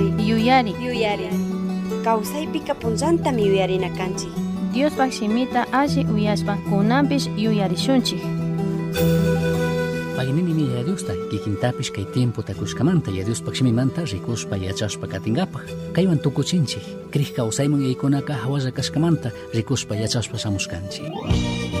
yuyari. Yuyari. Yuyari. Kawsaypika punllantami yuyarinakanchik Diospak shimita alli uyashpa kunanpish yuyarishunchik Payninimi Yadiusta kikintapish kay tiempo takushkamanta Yadiuspak shimimanta rikushpa yachashpa katingapaj. Kaywan tukuchinchik krij kawsayman yaykunaka hawaza kashkamanta rikushpa yachashpa shamushkanchik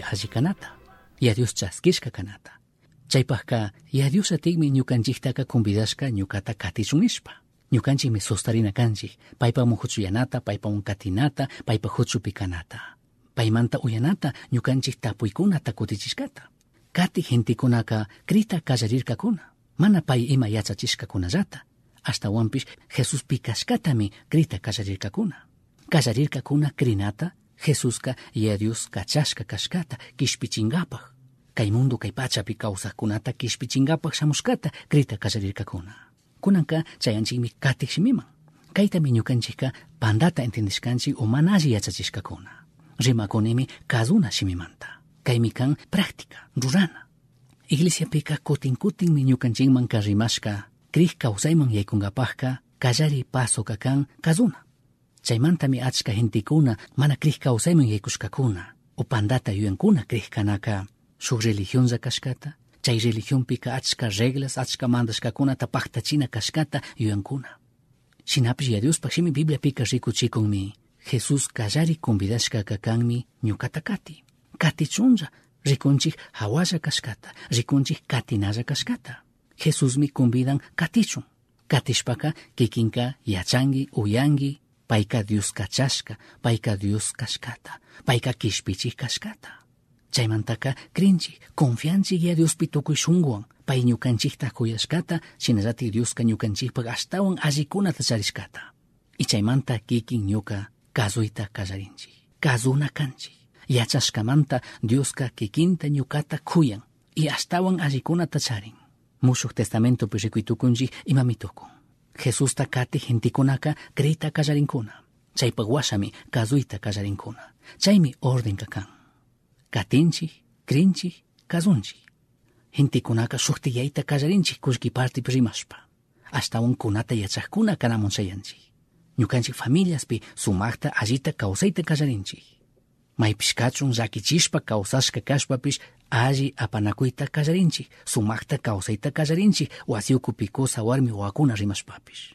ñawpakpi alli kanata Yadius chaskishka kanata chaypakka Yadius atikmi ñukanchiktaka convidashka ñukata katichun nishpa ñukanchikmi sustarina kanchik paypa muhuchuyanata paypawan katinata paypa huchupi kanata paymanta uyanata ñukanchik tapuykunata kutichishkata. Kati gentikunaka krita kallarirkakuna. Mana pay ima yachachishkakunallata. Ashtawanpish Jesuspi kashkatami krita kallarirkakuna. Kallarirkakuna krinata Jesuska Yadius kachashka kashkata kishpichinkapaj kay mundo kay pachapi kawsaqkunata kishpichinkapaj shamushkata krita kallarirkakuna kunanka chayanchikmi katik shimiman kaytami ñukanchikka pandata entendishkanchik o mana alli yachachishkakuna. Rimakunimi kaduna shimimanta. Kaymi kan práctica rurana. Iglesiapika kutin kutinmi ñukanchikman karimashka krij kawsayman yaykunkapajka kallari pasoka kan kaduna chaymantami achka gentikuna mana krij kawsayman yaykushkakuna o pandata yuyankuna krij kanaka shuk religionlla kashkata chay religionpika achka reglas achka mandashkakunata paktachina kashkata yuyankuna shinapish yadiuspak shimi bibliapika rikuchikunmi Jesus kallari convidashkaka kanmi ñukata kati katichunlla rikunchik hawalla kashkata rikunchik katinalla kashkata Jesusmi convidan katichun katishpaka kikinka yachangi uyangi payka Dios kachashka payka Dios kashkata payka kishpichik kashkata. Chaymantaka krinchik confianchik ya Diospi tukuy shunguwan pay ñukanchikta kuyashkata shinallatik Dioska ñukanchikpak ashtawan allikunata charishkata. Y chaymanta kikin ñuka kazuyta kallarinchik kazuna kanchik yachashkamanta Dioska kikinta ñukata kuyan y ashtawan allikunata charin. Mushuk testamento rikuytukunchik imami tukun Jesusta kati gentikunaka krita kallarinkuna chaypak washami kazuyta kallarinkuna chaymi ordenka kan katinchik krinchik kazunchik Hintikunaka shuktiyayta kallarinchik kullki partipi rimashpa. Ashtawan kunata yachaqkuna kanamun chayanchik ñukanchik familiaspi sumakta allita kawsayta kallarinchik maypish kachun llakichishpa kawsashka kashpapish alli apanakuyta kallarinchik sumakta kawsayta kallarinchik wasi ukupikusa warmi wakuna rimashpapish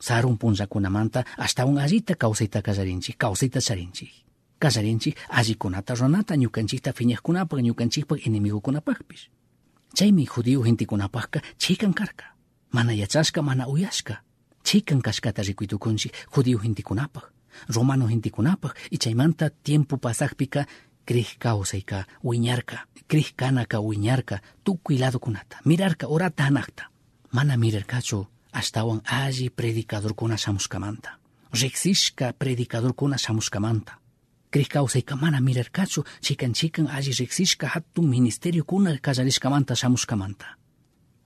sarun punllakunamanta ashtawan allita kawsayta kallarinchik kawsayta charinchik kallarinchik allikunata runata ñukanchikta fiñaqkunapak ñukanchikpak enemigukunapakpish chaymi judío gentikunapakka chikan karka mana yachashka mana uyashka. Chikan kashkata rikuytukunchik judío gentikunapaq romano gentikunapaq y chaymanta tiempo pasakpika krij kawsayka wiñarka. Krij kanaka wiñarka. Tukuy ladokunata mirarka orata hanakta mana mirarkachu ashtawan alli predicadorkuna shamushkamanta riksishka predicadorkuna shamushkamanta krij kawsayka mana mirarkachu chikan chikan alli riksishka hatun ministeriokuna kallarishkamanta shamushkamanta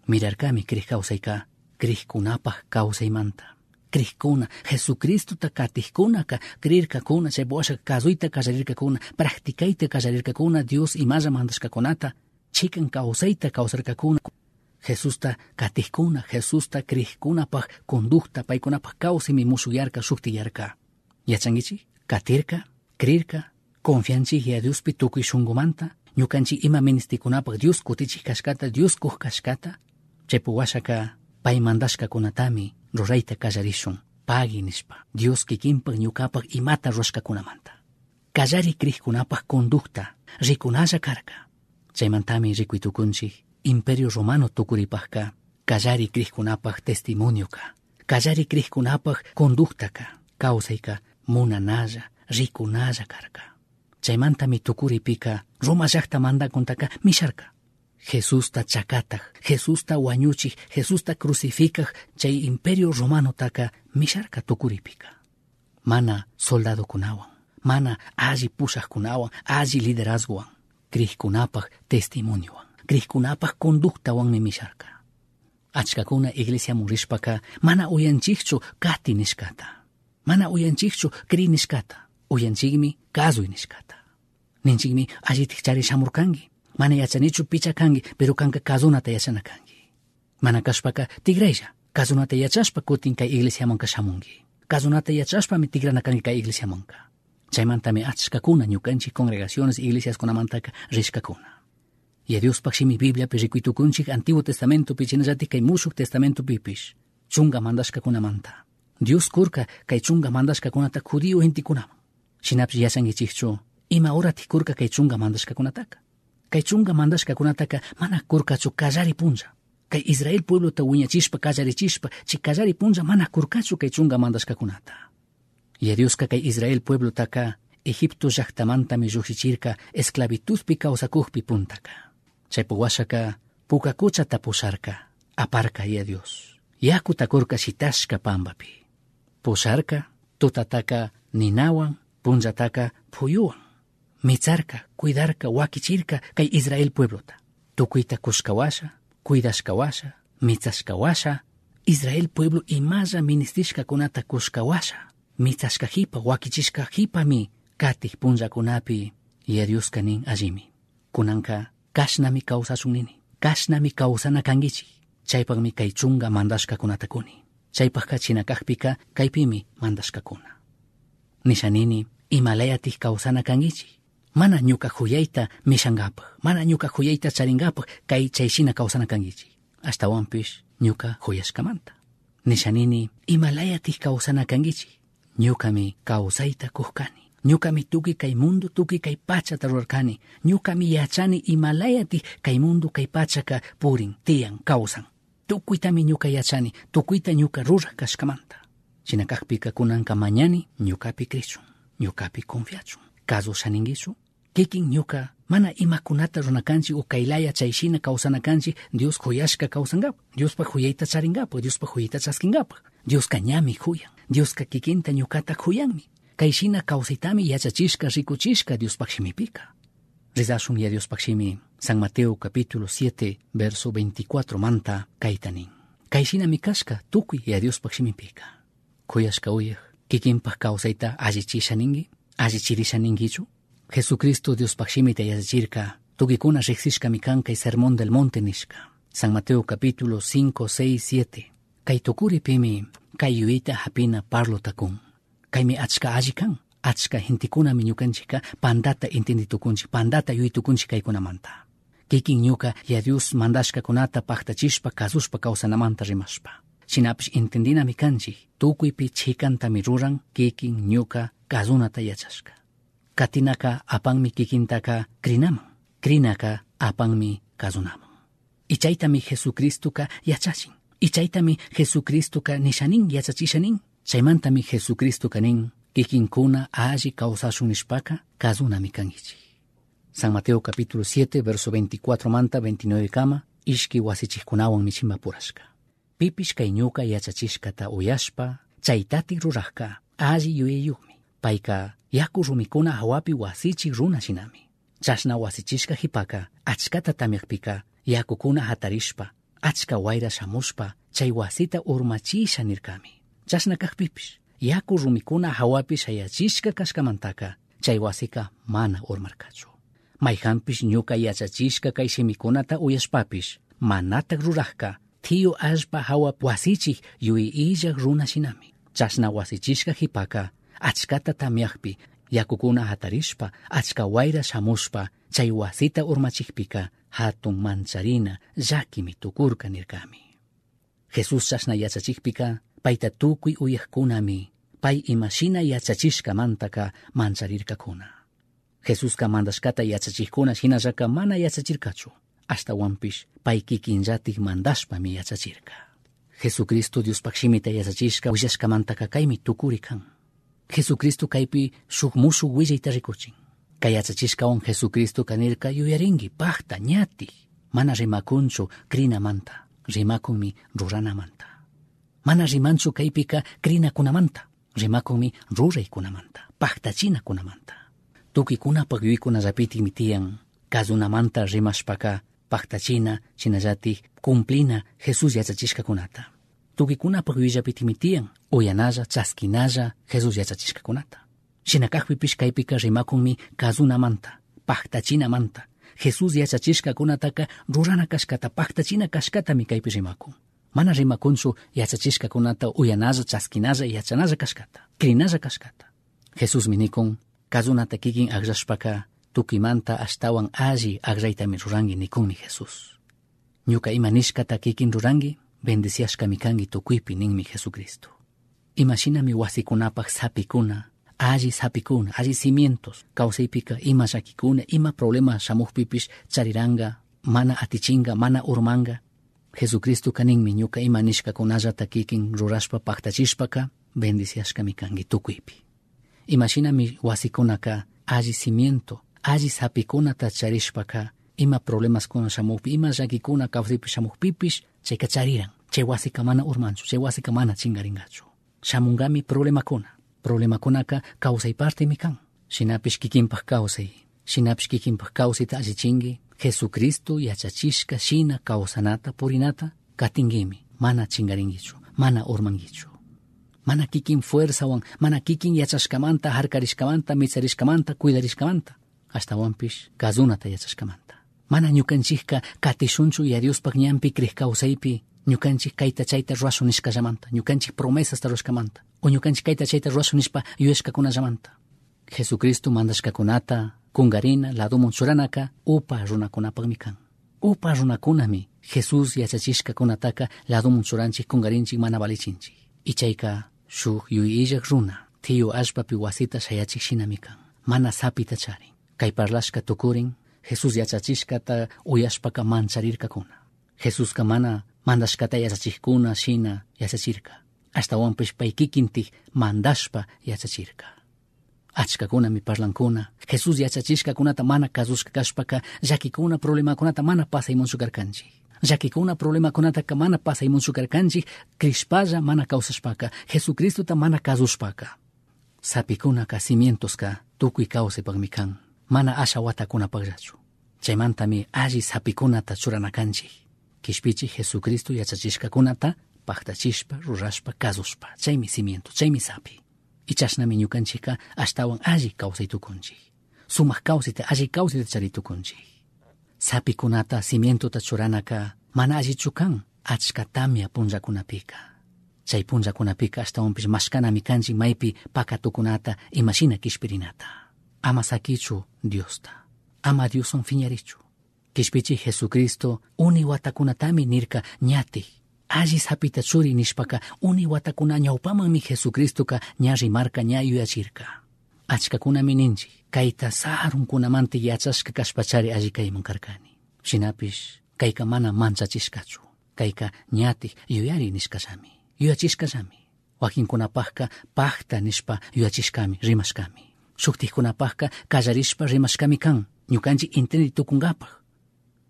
mirarkami krij kawsayka krijkunapaj kawsaymanta krijkuna Jesucristuta katijkunaka krirkakuna chay washaka kazuyta kallarirkakuna practicayta kallarirkakuna Dios imalla mandashkakunata chikan kawsayta kawsarkakuna Jesusta katijkuna Jesusta krijkunapaj conducta paykunapaj kawsaymi mushuyarka shuktiyarka. Yachankichik katirka krirka confianchik ya Diospi tukuy shunkumanta ñukanchik ima ministikunapaj Dios kutichik kashkata Dios kuj kashkata chaypu washaka pay mandashkakunatami rurayta kallarishun pagi nishpa Dios kikinpak ñukapak imata rushkakunamanta kallari krijkunapaj conducta rikunalla karka. Chaymantami rikuytukunchik imperio romano tukuripajka kallari krijkunapaj testimonioka. Kallari krijkunapaj conductaka kawsayka munanalla rikunalla karka. Chaymantami tukuripika Roma llaqta mandakuntaka misharka Jesusta chakataj, Jesusta wañuchik, Jesusta crucificaj, chay imperio romano taka misharka tukuripika. Mana soldado kunawan, mana alli pushaj kunawan, alli liderazgowan, krijkunapaj testimoniowan, krijkunapaj conductawan mi misharka. Achkakuna iglesia murishpaka mana uyanchikchu kati nishkata, mana uyanchikchu kri nishkata, uyanchikmi kazuy nishkata. Ninchikmi allitik chari shamurkangi, mana yachanichu picha kangi pero kanka kazunata yachana kangi. Mana kashpaka tigraylla kazunata yachashpa kutin kay iglesiamanka shamungi. Kazunata yachashpami tigrana kangi kay iglesiamanka chaymantami achkakuna ñukanchik congregaciones iglesiaskunamantaka rishkakuna. Y Diospak shimi Bibliapi rikuytukunchik Antiguo Testamentopi chinallatik kay mushuk Testamentopipish chunga mandashkakunamanta. Dios kurka kay chunga mandashkakunata judío gentikunaman shinapish yachankichikchu ima oratik kurka kay chunga mandashkakunataka kay chunga mandashkakunataka mana kurkachu kallari punlla kay Israel pueblota wiñachishpa kallarichispa chi kallari punlla mana kurkachu kay chunga mandashkakunata y Dioska kay Israel pueblotaka Egipto llaqtamantami llujichirka esclavitudpi kawsakujpi puntaka chaypu washaka pukakuchata pusharka aparka ya Dios. Yakuta kurka shitashka pambapi pusharka tutataka ninawan punllataka phuyuwan Mitzarka, cuidarka wakichirka, kay Israel pueblota. Tukuyta kushkawasha, kuidashkawasha, mitzashkawasha, Israel pueblo imalla ministishka kunata kushkawasha. Mitzashka hipa, wakichishka hipa mi, katih punja kunapi, yeriuska nin allimi. Kunanka, kashnami kawsasunini, kashnami kawsana kangichi. Chaypag mi Kaichunga mandashka kunatakuni. Chaypakka chinakakpika Kaipimi mandashka kuna. Nishanini, imalayatik kawsana kangichi. Mana ñuka juyayta mishangapak mana ñuka juyayta charingapak kay chayshina kawsana kankichik ashtawanpish ñuka juyashkamanta nishanini imalayatik kawsana kankichik ñukami kawsayta kujkani ñukami tuki kay mundo tuki kay pachata rurarkani ñukami yachani imalayatik kay mundo kay pachaka purin tiyan kawsan tukuytami ñuka yachani tukuyta ñuka rurak kashkamanta. Chinakaqpika kunanka mañani ñukapi krichun ñukapi confiachun caso shaningichu kikin ñuka mana imakunata runakanchik o kaylaya chayshina kawsanakanchik Dios kuyashka kawsankapaq Diospa huyayta charingapaq Diospa huyayta chaskinkapaq Dioska ñami huyan Dioska kikinta ñukata huyanmi kayshina kawsaytami yachachishka rikuchishka Diospaq shimipika Rizashun ya Diospaq shimi San Mateo capítulo 7 verso 24 manta kaytanin kayshina mikashka tukuy ya Diospaq shimipika kuyashka uyaq kikinpaq kawsayta allichishaninki allichirishaninkichu Jesucristo Dios Pachimita Yazirka, Tugikuna Rexishka Mikanka y Sermón del Monte Nishka. San Mateo capítulo 5, 6, 7. Kay tukuri pimi, kay yuita hapina parlo takun. Kay mi achka ajikan, achka hintikuna miñukanchika, pandata intenditukunchi, pandata yuitukunchi kaykuna manta. Kikin ñuka ya Dios mandashka kunata pachtachishpa kazushpa kausanamanta rimashpa. Shinapish intendina mikanchi, tukuypi chikanta miruran, kikin ñuka kazunata yachashka. katinaka apanmi kikintaka krinaman krinaka apanmi kazunaman ichaytami jesucristuka yachachin ichaytami jesucristuka nishanin yachachishanin. Chaymantami jesucristuka nin. Kikinkuna alli kawsashun nishpaka kazunami kankichi. San Mateo capítulo 7 verso 24 manta 29 kama ishki wasichikunawan michima purashka pipish kay ñuka yachachishkata uyashpa chaytati rurajka alli yuyayukmi payka yaku rumikuna hawapi wasichik runa shinami chashna wasichishka hipaka achkata tamyakpika yakukuna hatarishpa achka wayra shamushpa chay wasita urmachisha nirkami chashna kaqpipish yaku rumikuna hawapi shayachishka kashkamantaka chay wasika mana urmarkachu mayhampish ñuka yachachishka kay shimikunata uyashpapish manatak rurajka thiyu allpa hawap wasichik yui illak runa shinami chashna wasichishka hipaka achkata tamyaqpi yakukuna hatarishpa achka wayra shamushpa chay wasita urmachikpika hatun mancharina llakimi tukurka nirkami. Jesus chashna yachachikpika payta tukuy uyaqkunami pay imashina yachachishkamantaka mancharirkakuna Jesusqa mandashkata yachachikuna hinallaka mana yachachirkachu. Ashtawanpish pay kikinllatik mandashpami yachachirka. Jesucristo Diospaq shimita yachachishka willashkamantaka kaymi tukuri kan Jesucristo kaypi shuk mushuk willayta rikuchin Jesucristo kanirka yuyarinki pakta ñati. Mana rimakunchu krinamanta rimakunmi ruranamanta mana rimanchu kaypika krinakunamanta rimakunmi ruraykunamanta paktachinakunamanta tukikunapaq yuykunallapitimi tiyan kazunamanta rimashpaka paktachina chinallatik cumplina Jesus yachachishkakunata tukikunapaq yuyllapitimi tiyan uyanalla chaskinalla Jesus yachachishkakunata shinakaqpipish kaypika rimakunmi kazunamanta paktachinamanta Jesus yachachishkakunataka rurana kashkata paktachina kashkatami kaypi rimakun. Mana rimakunchu yachachishkakunata uyanalla chaskinalla yachanalla kashkata krinalla kashkata. Jesus minikun kazunata kikin aqrashpaka tukimanta ashtawan alli aqraytami ruranki nikunmi Jesus ñuka ima nishkata kikin ruranki bendiciashkami kanki tukuypi Jesucristo. Imashinami wasikunapaq sapikuna alli sapikuna alli cimientos kawsaypika ima llakikuna ima problema shamuqpipish chariranga mana atichinga mana urmanga. Jesucristo kaninmi ñuka ima nishkakunallata kikin rurashpa paktachishpaka bendiciashkami kanki tukuypi imashinami wasikunaka alli cimiento alli sapikunata charishpaka ima problemas kuna shamuqpi ima llakikuna kawsaypi shamuqpipish chaykachariran chay wasika mana urmanchu chay wasika mana chingaringachu shamungami problemakuna problemakunaka kawsaypartimi kan shinapish kikinpak kawsay shinapish kikinpak kawsayta allichinki jesucristo yachachishka shina kawsanata purinata katingimi. Mana chingarinkichu mana urmankichu mana kikin fuerzawan. Mana kikin yachashkamanta harkarishkamanta micharishkamanta cuidarishkamanta. Ashtawanpish kazunata yachashkamanta. Mana ñukanchikka katishunchu ya Diospaq ñanpi kriq kawsaypi ñukanchik kayta chayta ruwashun nishkallamanta ñukanchik promesasta ruwashkamanta o ñukanchik kayta chayta ruwashun nishpa yuyashkakunallamanta Jesucristo mandashkakunata kungarina ladomun churanaka upa runakunapaqmi kan. Upa runakunami Jesus yachachishkakunataka ladomun churanchik kungarinchik mana valichinchik ichayka shuk yuy illak runa tiyu allpapi wasita shayachik shinami kan. Mana sapita charin. Kay parlashka tukurin Jesus yachachishkata uyashpaka mancharirkakuna Jesuska mana mandashkata yachachikuna shina yachachirka ashtawanpish pay kikintik mandashpa yachachirka achkakunami parlankuna Jesus yachachishkakunata mana kasushka kashpaka llakikuna problemakunata mana pasaymunchu karkanchik llakikuna problemakunataka mana pasaymunchu karkanchik krishpalla mana kawsashpaka Jesucristota mana kasushpaka sapikunaka cimientoska tukuy kawsaypakmi kan mana asha watakunapakllachu chaymantami alli sapikunata churanakanchik kishpichik Jesucristo yachachishkakunata paktachishpa rurashpa kasushpa chaymi cimiento chaymi sapi ichashnami ñukanchika ashtawan alli kawsaytukunchik sumak kawsayta alli kawsayta charitukunchik sapikunata cimientota churanaka mana allichu kan achka tamya punllakunapika chay punllakunapika ashtawanpish mashkanami kanchik maypi pakatukunata imashina kishpirinata ama sakichu Diosta ama Dioson fiñarichu kishpichi Jesucristo uni watakunatami nirka ñati alli sapita churi nishpaka uni watakuna ñawpamanmi Jesucristoka ña rimarka ña yuyachirka achkakunami ninchik kayta sarunkunamanti yachashka kashpachari alli kayman karkani shinapish kayka mana manchachishkachu kayka ñati yuyari nishkashami. Yuyachishkashami. Wakinkunapajka pahta nishpa yuyachishkami rimashkami. Shuktikkunapajka kallarishpa rimashkami kan ñukanchik intinri tukunkapaj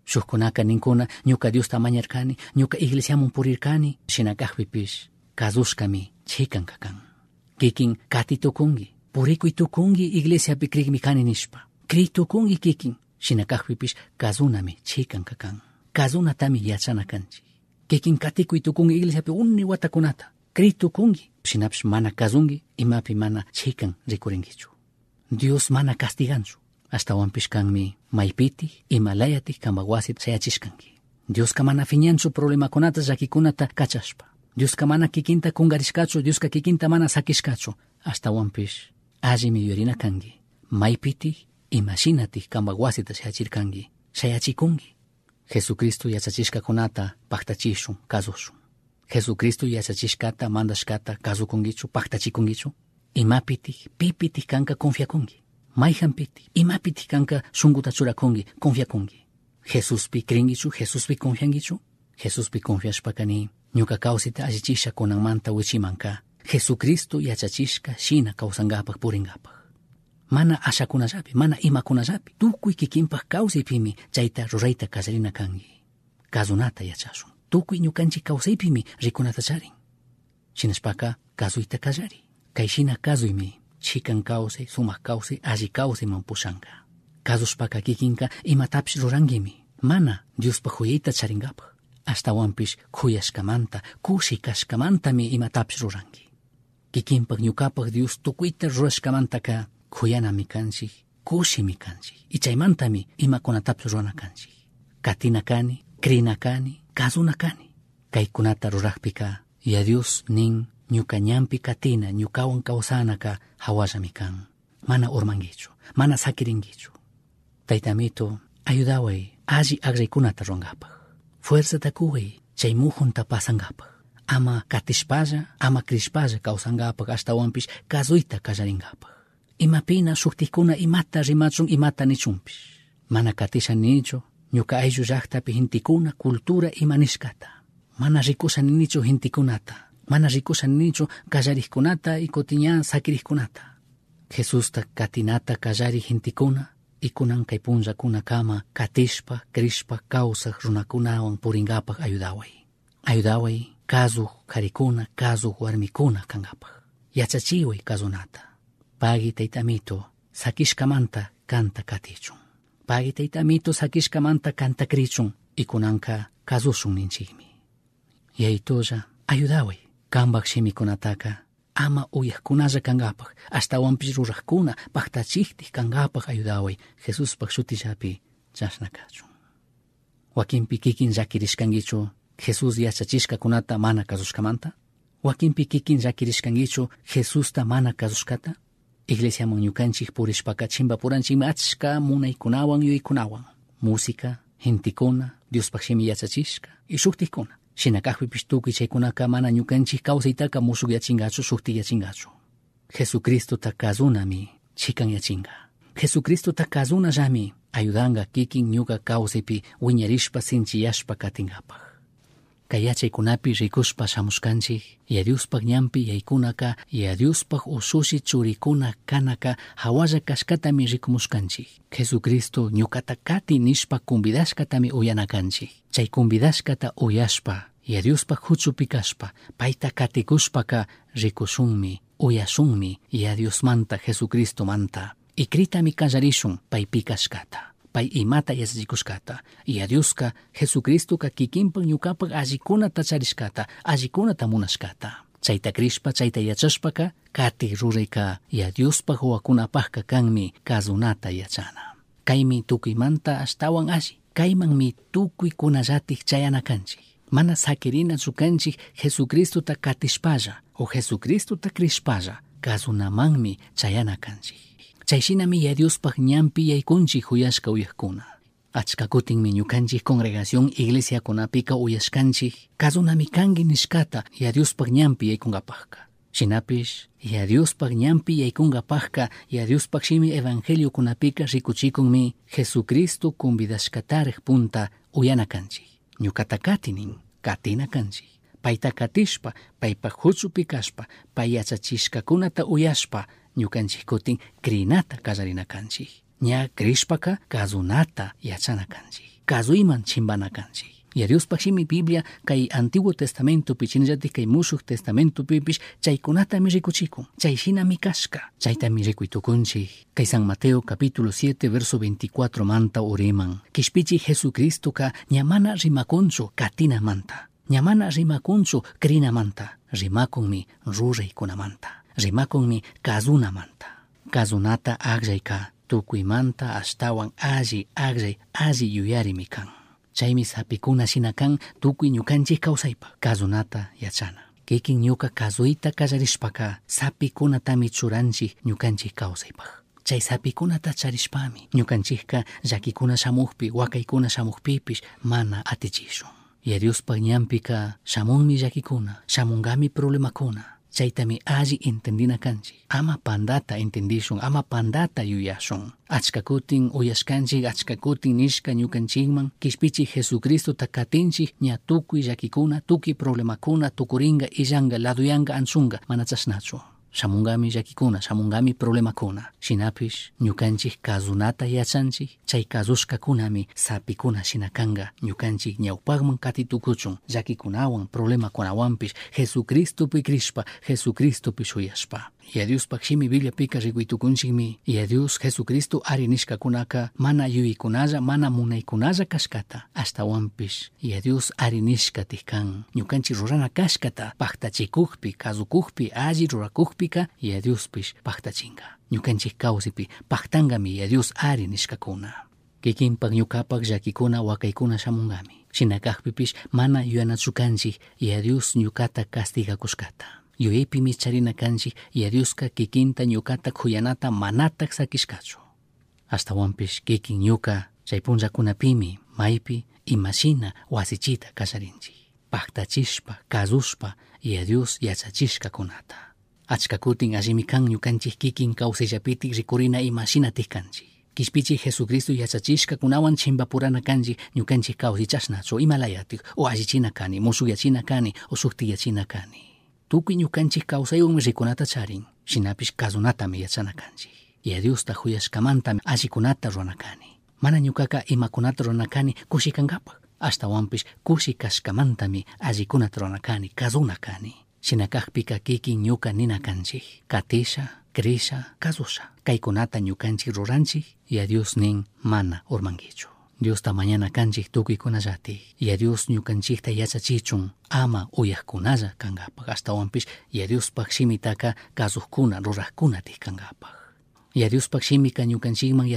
shukkunaka ninkuna ñuka Diosta mañarkani ñuka iglesiamun purirkani shinakajpipish kadushkami chikanka kan kikin kati tukungi purikuy tukungi iglesiapi krikmi kani nishpa kri tukungi kikin shinakajpipish kazunami chikanka kan kazunatami yachana kanchik kikin katikuy tukungi iglesiapi uni watakunata kri tukungi shinapish mana kazungi imapi mana chikan rikurinkichu Dios mana castiganchu ashtawanpish kanmi maypiti imalayati kamawasit sayachishkanki Dioska mana fiñanchu problemakunata llakikunata kachashpa Dioska mana kikinta kungarishkachu Dioska kikinta mana sakishkachu ashtawanpish allimi yurina kanki maypiti imashinati kamawasit sayachirkanki sayachikunki Jesucristo yachachishkakunata paktachishun kazushun. Jesucristo yachachishkata mandashkata kazukunkichu paktachikunkichu imapiti pipiti kanka confiakunki mayhanpiti imapiti kanka shunkuta churakunki confiakunki Jesuspi krinkichu Jesuspi confiankichu Jesuspi confiashpakani ñuka kawsita allichisha kunanmanta wichimanka Jesucristo yachachishka shina kawsankapak purinkapak mana ashakunallapi mana imakunallapi tukuy kikinpak kawsaypimi chayta rurayta kallarina kanki kazunata yachashun tukuy ñukanchik kawsaypimi rikunata charin shinashpaka kazuyta kallari kayshina kazuymi chikan kawsay sumak kawsay alli kawsayman pushanka kazushpaka kikinka imatapish rurankimi mana Diospa huyayta charinkapak ashtawanpish kuyashkamanta kushi kashkamantami imatapish ruranki kikinpak ñukapak Dios tukuyta rurashkamantaka kuyanami kanchik kushimi kanchik y chaymantami imakunatapish rurana kanchik katina kani krina kani kazuna kani kaykunata rurakpika ya Dios nin ñuka ñampi katina ñukawan kawsanaka hawallami kan mana urmankichu mana sakirinkichu taytamito ayudaway alli agraykunata rurankapak fuerzata kuway chay mujunta pasankapak ama katishpalla ama krishpalla kawsankapak ashtawanpish kazuyta kallarinkapak imapina shuktikuna imata rimachun imata nichunpish mana katisha nichu ñuka ayllu llaqtapi hintikuna cultura imanishkata mana rikusha ninichu hintikunata mana rikusha ninichu kallarikkunata y kutiña sakirikkunata Jesusta katinata kallari hintikuna y kunan kay punllakuna kama katishpa krishpa kawsaq runakunawan purinkapak ayudaway. Ayudaway kazuj karikuna kazuj warmikuna kankapak. Yachachiway kazunata. Pagi taytamito sakishkamanta kanta katichun. Pagi taytamito sakishkamanta kanta krichun y kunanka kazushun ninchikmi. Yaytolla ayudaway kambak shimikunataka ama uyaqkunalla kankapak ashtawanpish ruraqkuna paktachiktik kankapak ayudaway. Jesuspak shutillapi chashna kachun wakinpi kikin llakirishkankichu Jesus yachachishkakunata mana kasushkamanta wakinpi kikin llakirishkankichu Jesusta mana kasushkata iglesiaman ñukanchik purishpaka chimbapuranchikmi achka munaykunawan yuykunawan música gentikuna Diospak shimi yachachishka. Y shuktikuna shinakajpipish tukuy chaykunaka mana ñukanchik kawsaytaka mushuk yachingachu shuktik yachingachu. Jesucristota kazunami chikan yachinga. Jesucristota kazunallami ayudanga kikin ñuka kawsaypi wiñarishpa sinchiyashpa katinkapaj kayachaykunapi rikushpa shamushkanchik yadiuspaq ñanpi yaykunaka yadiuspaq usushi churikuna kanaka hawalla kashkatami rikumushkanchik Jesucristo ñukata kati nishpa convidashkatami uyanakanchik chay convidashkata uyashpa yadiuspaq huchupi kashpa payta katikushpaka rikushunmi uyashunmi yadiusmanta Jesucristo manta ikritami kallarishun paypi kashkata pay imata yachachikushkata y a Dioska Jesucristoka kikinpak ñukapak allikunata charishkata allikunata munashkata chayta krishpa chayta yachashpaka kati rurayka y a Diospak wakunapakka kanmi kazunata yachana. Kaymi tukuymanta ashtawan alli. Kaymanmi tukuy kunallatik chayanakanchik mana sakirinachu kanchik Jesucristota katishpalla o Jesucristota krishpalla kazunamanmi chayana kanchik chayshinami yadiuspaq ñanpi yaykunchik uyashka uyakuna. Achka kutinmi ñukanchik congregación iglesiakunapika uyashkanchik. Kazunami kanki nishkata yadiuspaq ñanpi yaykunkapajka shinapish yadiuspaq ñanpi yaykunkapajka yadiuspaq shimi evangeliokunapika rikuchikunmi Jesucristo convidashkatarij punta uyana kanchik ñukata katinin katina kanchik payta katishpa paypak huchupi kashpa pay yachachishkakunata uyashpa ñukanchik kutin krinata kallarinakanchik ña krishpaka kazunata yachanakanchik. Kazuyman chimbanakanchik. Y Diospak shimi Biblia kay Antiguo Testamento pichinallatik kay Mushuk Testamento pipish chaykunatami rikuchikun chayshinami kashka chaytami rikuytukunchik kay San Mateo capítulo 7 verso 24 manta uriman kishpichi Jesucristoka ñamana rimakunchu katina manta ñamana rimakunchu krina manta. Rimakunmi ruraykunamanta rimakunmi kazunamanta kazunata aqllayka tukuymanta ashtawan alli aqllay alli yuyarimi kan chaymi sapikuna shina kan tukuy ñukanchik kawsaypa kazunata yachana kikin ñuka kazuyta kallarishpaka sapikunatami churanchik ñukanchik kawsaypaj chay sapikunata charishpami ñukanchikka llakikuna shamuqpi wakaykuna shamuqpipish mana atichishun yadiuspaq ñanpika shamunmi llakikuna shamungami problemakuna chaytami alli entendina kanchik ama pandata entendishun ama pandata yuyashun achka kutin uyashkanchik achka kutin nishka ñukanchikman kishpichik Jesucristota katinchik ña tukuy llakikuna tukuy problemakuna tukuringa illanga laduyanga anchunga mana chashnachu shamungami llakikuna shamungami problemakuna. Shinapish ñukanchik kazunata yachanchik chay kazushkakunami sapikuna shina kanga ñukanchik ñawpakman katitukuchun llakikunawan problemakunawanpish Jesucristopi krishpa Jesucristopi shuyashpa y a Dios pakshimi Biblia pika rikuytukunchikmi y a Dios Jesucristo ari nishkakunaka mana yuykunalla mana munaykunalla kashkata ashtawanpish y a Dios ari nishkatij kan ñukanchik rurana kashkata paktachikukpi kazukukpi alli rurakukpika y a Diospish paktachinga ñukanchik kawsipi paktangami y a Dios ari nishkakuna kikinpak ñukapak llakikuna wakaykuna shamungami shinakakpipish mana yuyanachukanchik y a Dios ñukata castigakushkata yuyaypimi charina kanchik y a Dioska kikinta ñukata kuyanata manatak sakishkachu ashtawanpish kikin ñuka chay punllakunapimi maypi imashina wasichita kasarinchik paktachishpa kazushpa y a Dios yachachishkakunata achka kutin allimi kan ñukanchik kikin kawsayllapitik rikurina imashinatik kanchik kishpichik Jesucristo yachachishkakunawan chimpapurana kanchik ñukanchik kawsichashnachu imalayatik o allichina kani musukyachina kani o suktiyachina kani tukuy ñukanchik kawsaywanmi rikunata charin shinapish kazunatami yachana kanchik y a Diosta huyashkamantami allikunata ruranakani mana ñukaka imakunata ruranakani kushikankapaq ashtawanpish kushi kashkamantami allikunata ruranakani kazuna kani shinakakpika kikin ñuka nina kanchik katisha krisha kazusha kaykunata ñukanchik ruranchik y a Dios nin mana urmankichu Dios tamañana kanchik tukuy kunallatik. Ya Dios ñukanchikta yachachichun ama uyakkunalla kangapak. Ashtawanpish ya Dios pakshimitaka kasukkuna rurajkunatik kangapak. Ya Dios pakshimika ñukanchikman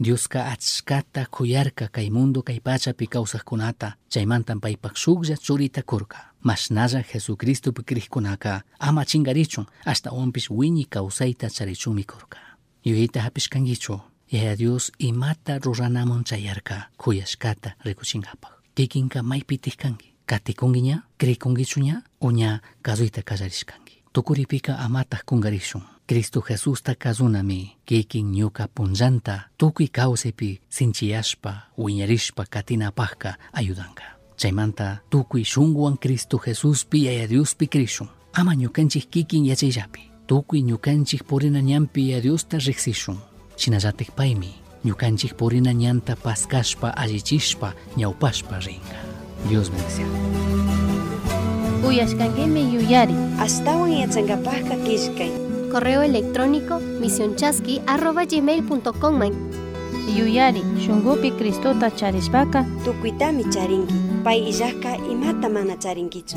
Dios ka achkata kuyarka, kay mundo kay pachapi kawsaqkunata chaymantam paypak shulla churita kurka. Mashnalla Jesucristopi krikkunaka ama chinkarichun ashtawanpish wiñi kawsayta charichunmi kurka. Yuyayta hapishkankichu yaya Dios imata ruranamun chayarka kuyashkata rikuchinkapaq kikinka maypitik kanki katikunkiña krikunkichuña o ña kallarishkanki tukuripika amataq kungarishun. Cristo Jesusta kazunami kikin ñuka punllanta tukuy kawsaypi sinchiyashpa wiñarishpa katinapaqka ayudanka. Chaymanta tukuy shunguwan Cristo Jesuspi yaya Diospi krishun. Ama ñukanchik kikin yachayllapi tukuy ñukanchik purina ñanpi yaya Diosta riqsishun shinallatik paymi ñukanchik purina ñanta paskashpa allichishpa ñawpashpa ringa Dios bendición Uyashkankimi yuyari. Astawan yachankapajka kishkay. Correo electrónico misionchasqui.gmail.com man. Yuyari, shungupi Cristota charishpaka, Tukuitami charinki. Pay illajka imata mana charinkichu.